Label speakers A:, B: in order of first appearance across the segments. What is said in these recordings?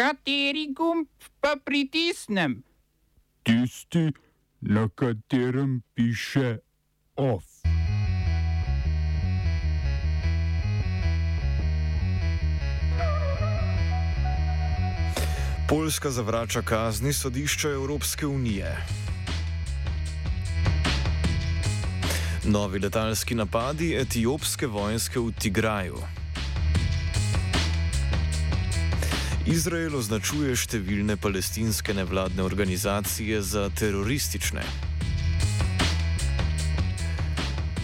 A: Kateri gumb pa pritisnem?
B: Tisti, na katerem piše OF.
C: Poljska zavrača kazni sodišča Evropske unije. Novi letalski napadi etiopske vojske v Tigraju. Izrael označuje številne palestinske nevladne organizacije za teroristične.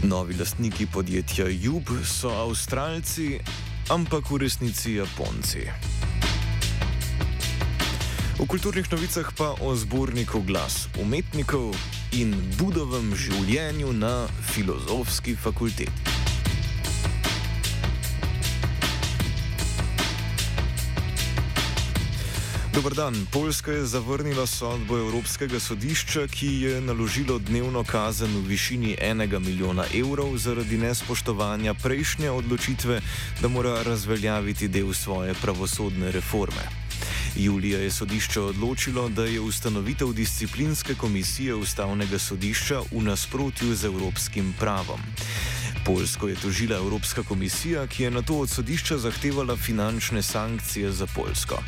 C: Novi lastniki podjetja Jub so Avstralci, ampak v resnici Japonci. V kulturnih novicah pa o zborniku glas umetnikov in budovem življenju na filozofski fakulteti. Dobr dan. Poljska je zavrnila sodbo Evropskega sodišča, ki je naložilo dnevno kazen v višini enega milijona evrov zaradi nespoštovanja prejšnje odločitve, da mora razveljaviti del svoje pravosodne reforme. Julija je sodišče odločilo, da je ustanovitev disciplinske komisije ustavnega sodišča v nasprotju z evropskim pravom. Poljsko je tožila Evropska komisija, ki je na to od sodišča zahtevala finančne sankcije za Poljsko.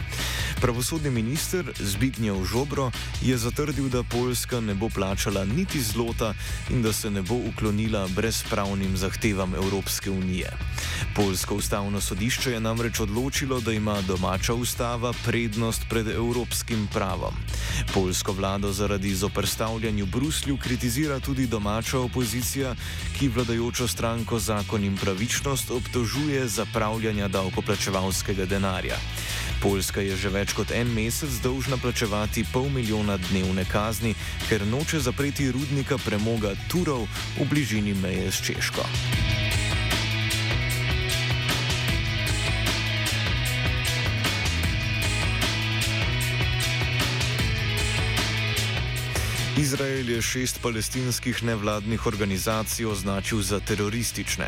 C: Pravosodni minister Zbignjev Žobro je zatrdil, da Poljska ne bo plačala niti zlota in da se ne bo uklonila brezpravnim zahtevam Evropske unije. Poljsko ustavno sodišče je namreč odločilo, da ima domača ustava prednost pred evropskim pravom. Poljsko vlado zaradi zoprstavljanja Bruslju kritizira tudi domača opozicija, ki vladajočo stranko zakon in pravičnost obtožuje zapravljanja davkoplačevalskega denarja. Poljska je že več kot en mesec dolžna plačevati pol milijona dnevne kazni, ker noče zapreti rudnika premoga Turov v bližini meje s Češko. Izrael je šest palestinskih nevladnih organizacij označil za teroristične.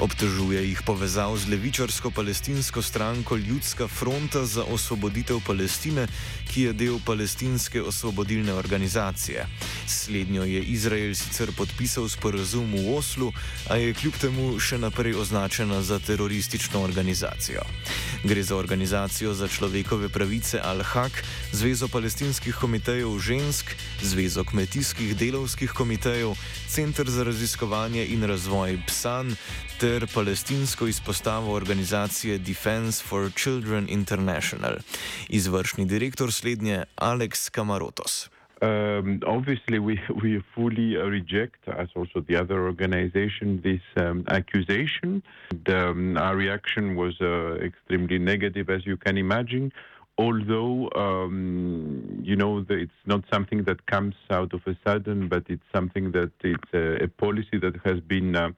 C: Obtožuje jih povezav z levičarsko palestinsko stranko Ljudska fronta za osvoboditev Palestine, ki je del palestinske osvobodilne organizacije. Slednjo je Izrael sicer podpisal sporazum v Oslu, a je kljub temu še naprej označena za teroristično organizacijo. Gre za organizacijo za človekove pravice Al-Haq, Zvezo palestinskih komitejev žensk, Zvezo kmetijskih delovskih komitejev, Center za raziskovanje in razvoj PSAN ter palestinsko izpostavo organizacije Defense for Children International. Izvršni direktor slednje Alex Kamarotos.
D: Um, obviously, we, we fully reject, as also the other organization, this um, accusation. The, um, our reaction was uh, extremely negative, as you can imagine. although um, you know it's not something that comes out of a sudden, but it's something that it's a, a policy that has been uh, uh,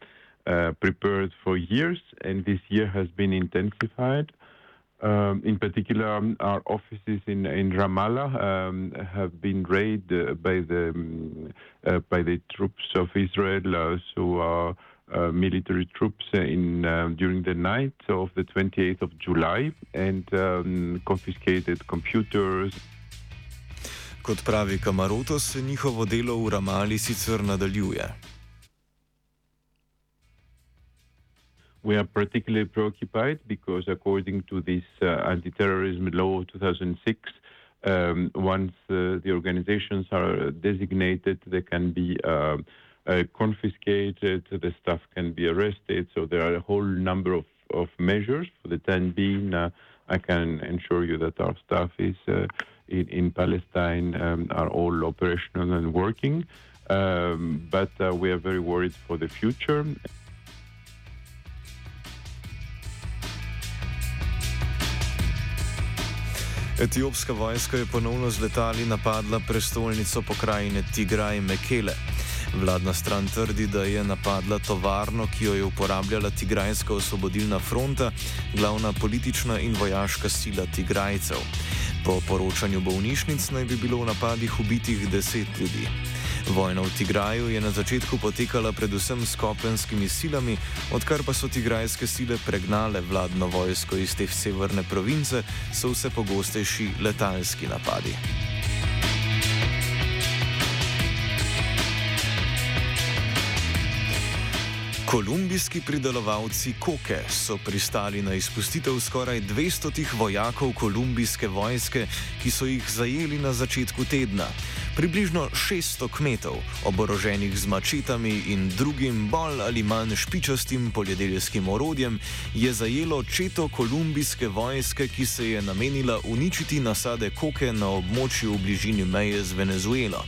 D: prepared for years, and this year has been intensified. Um, in particular, um, our offices in, in Ramallah um, have been raided by the um, uh, by the troops of Israel. Uh, so uh, uh, military troops in uh, during the night of the 28th of July and um, confiscated computers.
C: Kot pravi Kamaroto, se njihovo delo v Ramali sicer nadaljuje.
D: We are particularly preoccupied because, according to this uh, anti-terrorism law of 2006, um, once uh, the organizations are designated, they can be uh, uh, confiscated, the staff can be arrested. So there are a whole number of, of measures. For the time being, I can ensure you that our staff is uh, in, in, Palestine um, are all operational and working. Um, but uh, we are very worried for the future.
C: Etiopska vojska je ponovno z letali napadla prestolnico pokrajine Tigraj Mekele. Vladna stran trdi, da je napadla tovarno, ki jo je uporabljala Tigrajska osvobodilna fronta, glavna politična in vojaška sila Tigrajcev. Po poročanju bolnišnic naj bi bilo v napadih ubitih deset ljudi. Vojna v Tigraju je na začetku potekala predvsem s kopenskimi silami, odkar pa so tigrajske sile pregnale vladno vojsko iz te severne province, so vse pogostejši letalski napadi. Kolumbijski pridelovalci koke so pristali na izpustitev skoraj 200 vojakov kolumbijske vojske, ki so jih zajeli na začetku tedna. Približno 600 kmetov, oboroženih z mačetami in drugim bolj ali manj špičastim poljedeljskim orodjem, je zajelo četo kolumbijske vojske, ki se je namenila uničiti nasade koke na območju v bližini meje z Venezuelo.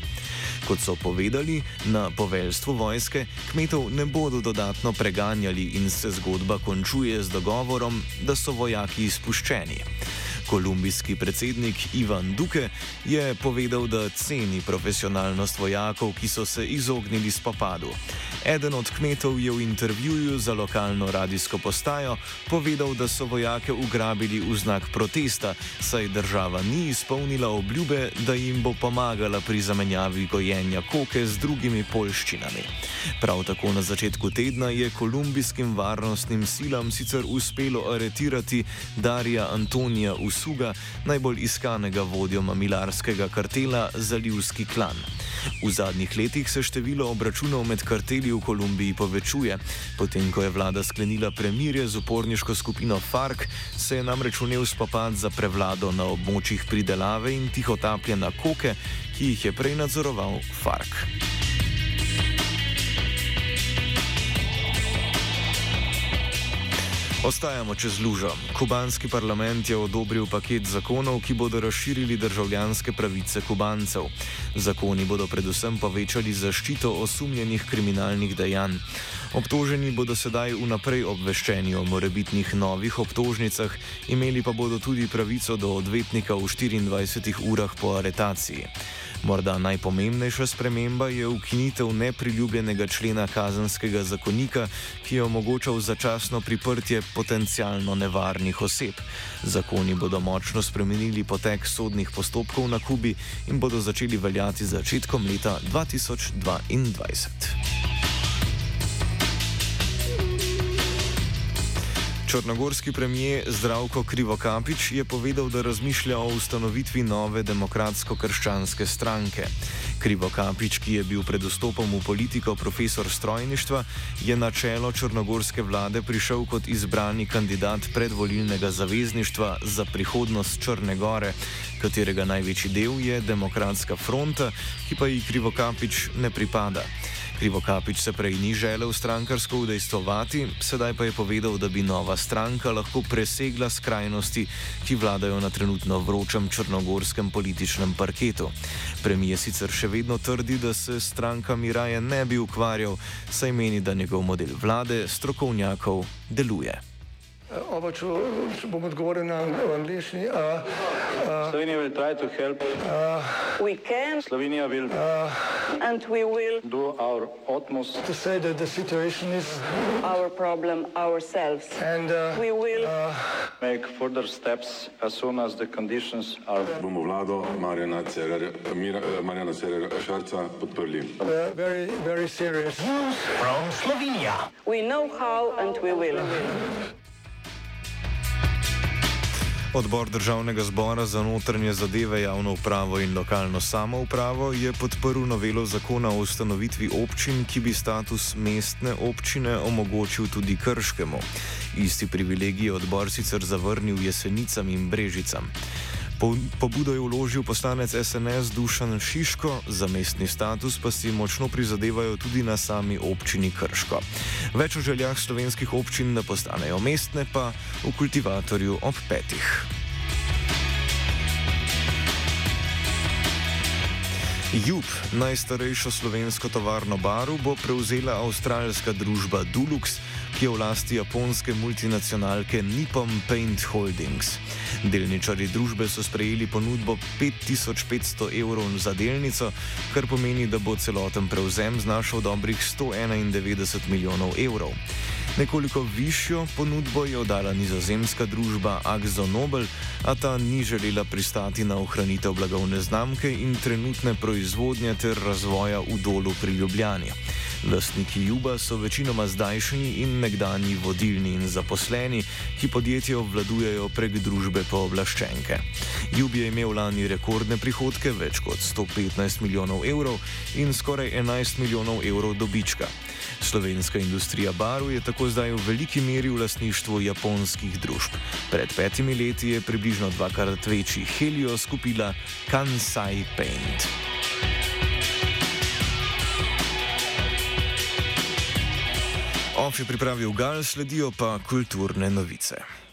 C: Kot so povedali na poveljstvu vojske, kmetov ne bodo dodatno preganjali in se zgodba končuje z dogovorom, da so vojaki izpuščeni. Kolumbijski predsednik Ivan Duque je povedal, da ceni profesionalnost vojakov, ki so se izognili spopadu. Eden od kmetov je v intervjuju za lokalno radijsko postajo povedal, da so vojake ugrabili v znak protesta, saj država ni izpolnila obljube, da jim bo pomagala pri zamenjavi gojenja koke z drugimi polščinami. Prav tako na začetku tedna je kolumbijskim varnostnim silam sicer uspelo aretirati Darija Antonija Usuga, najbolj iskanega vodjo mamilarskega kartela Zalivski klan. V zadnjih letih se število obračunov med karteli v Kolumbiji povečuje. Potem, ko je vlada sklenila premirje z uporniško skupino FARC, se je namreč vnel spopad za prevlado na območjih pridelave in tihotapljena koke, ki jih je prej nadzoroval FARC. Ostajamo čez lužo. Kubanski parlament je odobril paket zakonov, ki bodo razširili državljanske pravice kubancev. Zakoni bodo predvsem povečali zaščito osumljenih kriminalnih dejanj. Obtoženi bodo sedaj vnaprej obveščeni o morebitnih novih obtožnicah, imeli pa bodo tudi pravico do odvetnika v 24 urah po aretaciji. Morda najpomembnejša sprememba je ukinitev nepriljubljenega člena kazenskega zakonika, ki je omogočal začasno priprtje potencialno nevarnih oseb. Zakoni bodo močno spremenili potek sodnih postopkov na Kubi in bodo začeli veljati začetkom leta 2022. Črnogorski premijer Zdravko Krivokapič je povedal, da razmišlja o ustanovitvi nove demokratsko-krščanske stranke. Krivokapič, ki je bil pred vstopom v politiko profesor strojništva, je na čelo črnogorske vlade prišel kot izbrani kandidat predvolilnega zavezništva za prihodnost Črne Gore, katerega največji del je Demokratska fronta, ki pa ji Krivokapič ne pripada. Krivokapič se prej ni želel strankarsko udejstvovati, sedaj pa je povedal, da bi nova stranka lahko presegla skrajnosti, ki vladajo na trenutno vročem črnogorskem političnem parketu. Premijer sicer še vedno trdi, da se strankami raje ne bi ukvarjal, saj meni, da njegov model vlade strokovnjakov deluje.
E: Oba, če, če bom odgovoril na angliški.
F: Slovenija will try to help.
G: We can
F: Slovenija will
G: and we will
F: do our utmost
E: To say that the situation is,
G: our problem ourselves.
E: and uh,
G: We will
F: make further steps as soon as the conditions are
H: bomo vlado Marjana Cererja, Mira, eh, Marjana Cererja Šarca podprli.
E: uh, very, very serious.
G: we know how and we will.
C: Odbor državnega zbora za notranje zadeve, javno upravo in lokalno samoupravo je podprl novelo zakona o ustanovitvi občin, ki bi status mestne občine omogočil tudi Krškemu. Isti privilegij je odbor sicer zavrnil jesenicam in brežicam. Po- Pobudo je vložil poslanec SNS Dušan Šiško, za mestni status pa si močno prizadevajo tudi na sami občini Krško. Več o željah slovenskih občin, da postanejo mestne, pa v kultivatorju ob petih. Jub, najstarejšo slovensko tovarno baru, bo prevzela avstralska družba Dulux, ki je v lasti japonske multinacionalke Nippon Paint Holdings. Delničari družbe so sprejeli ponudbo 5500 evrov za delnico, kar pomeni, da bo celoten prevzem znašal dobrih 191 milijonov evrov. Nekoliko višjo ponudbo je oddala nizozemska družba Axo Nobel, a ta ni želela pristati na ohranitev blagovne znamke in trenutne proizvodnje ter razvoja v dolu pri Ljubljani. Lastniki Juba so večinoma zdajšnji in nekdani vodilni in zaposleni, ki podjetje obvladujejo prek družbe pooblaščenke. Jub je imel lani rekordne prihodke, več kot 115 milijonov evrov in skoraj 11 milijonov evrov dobička. Slovenska industrija barv je tako zdaj v veliki meri v lasništvu japonskih družb. Pred petimi leti je približno dvakrat večji Helios kupila Kansai Paint. Ofi pripravil gal, sledijo pa kulturne novice.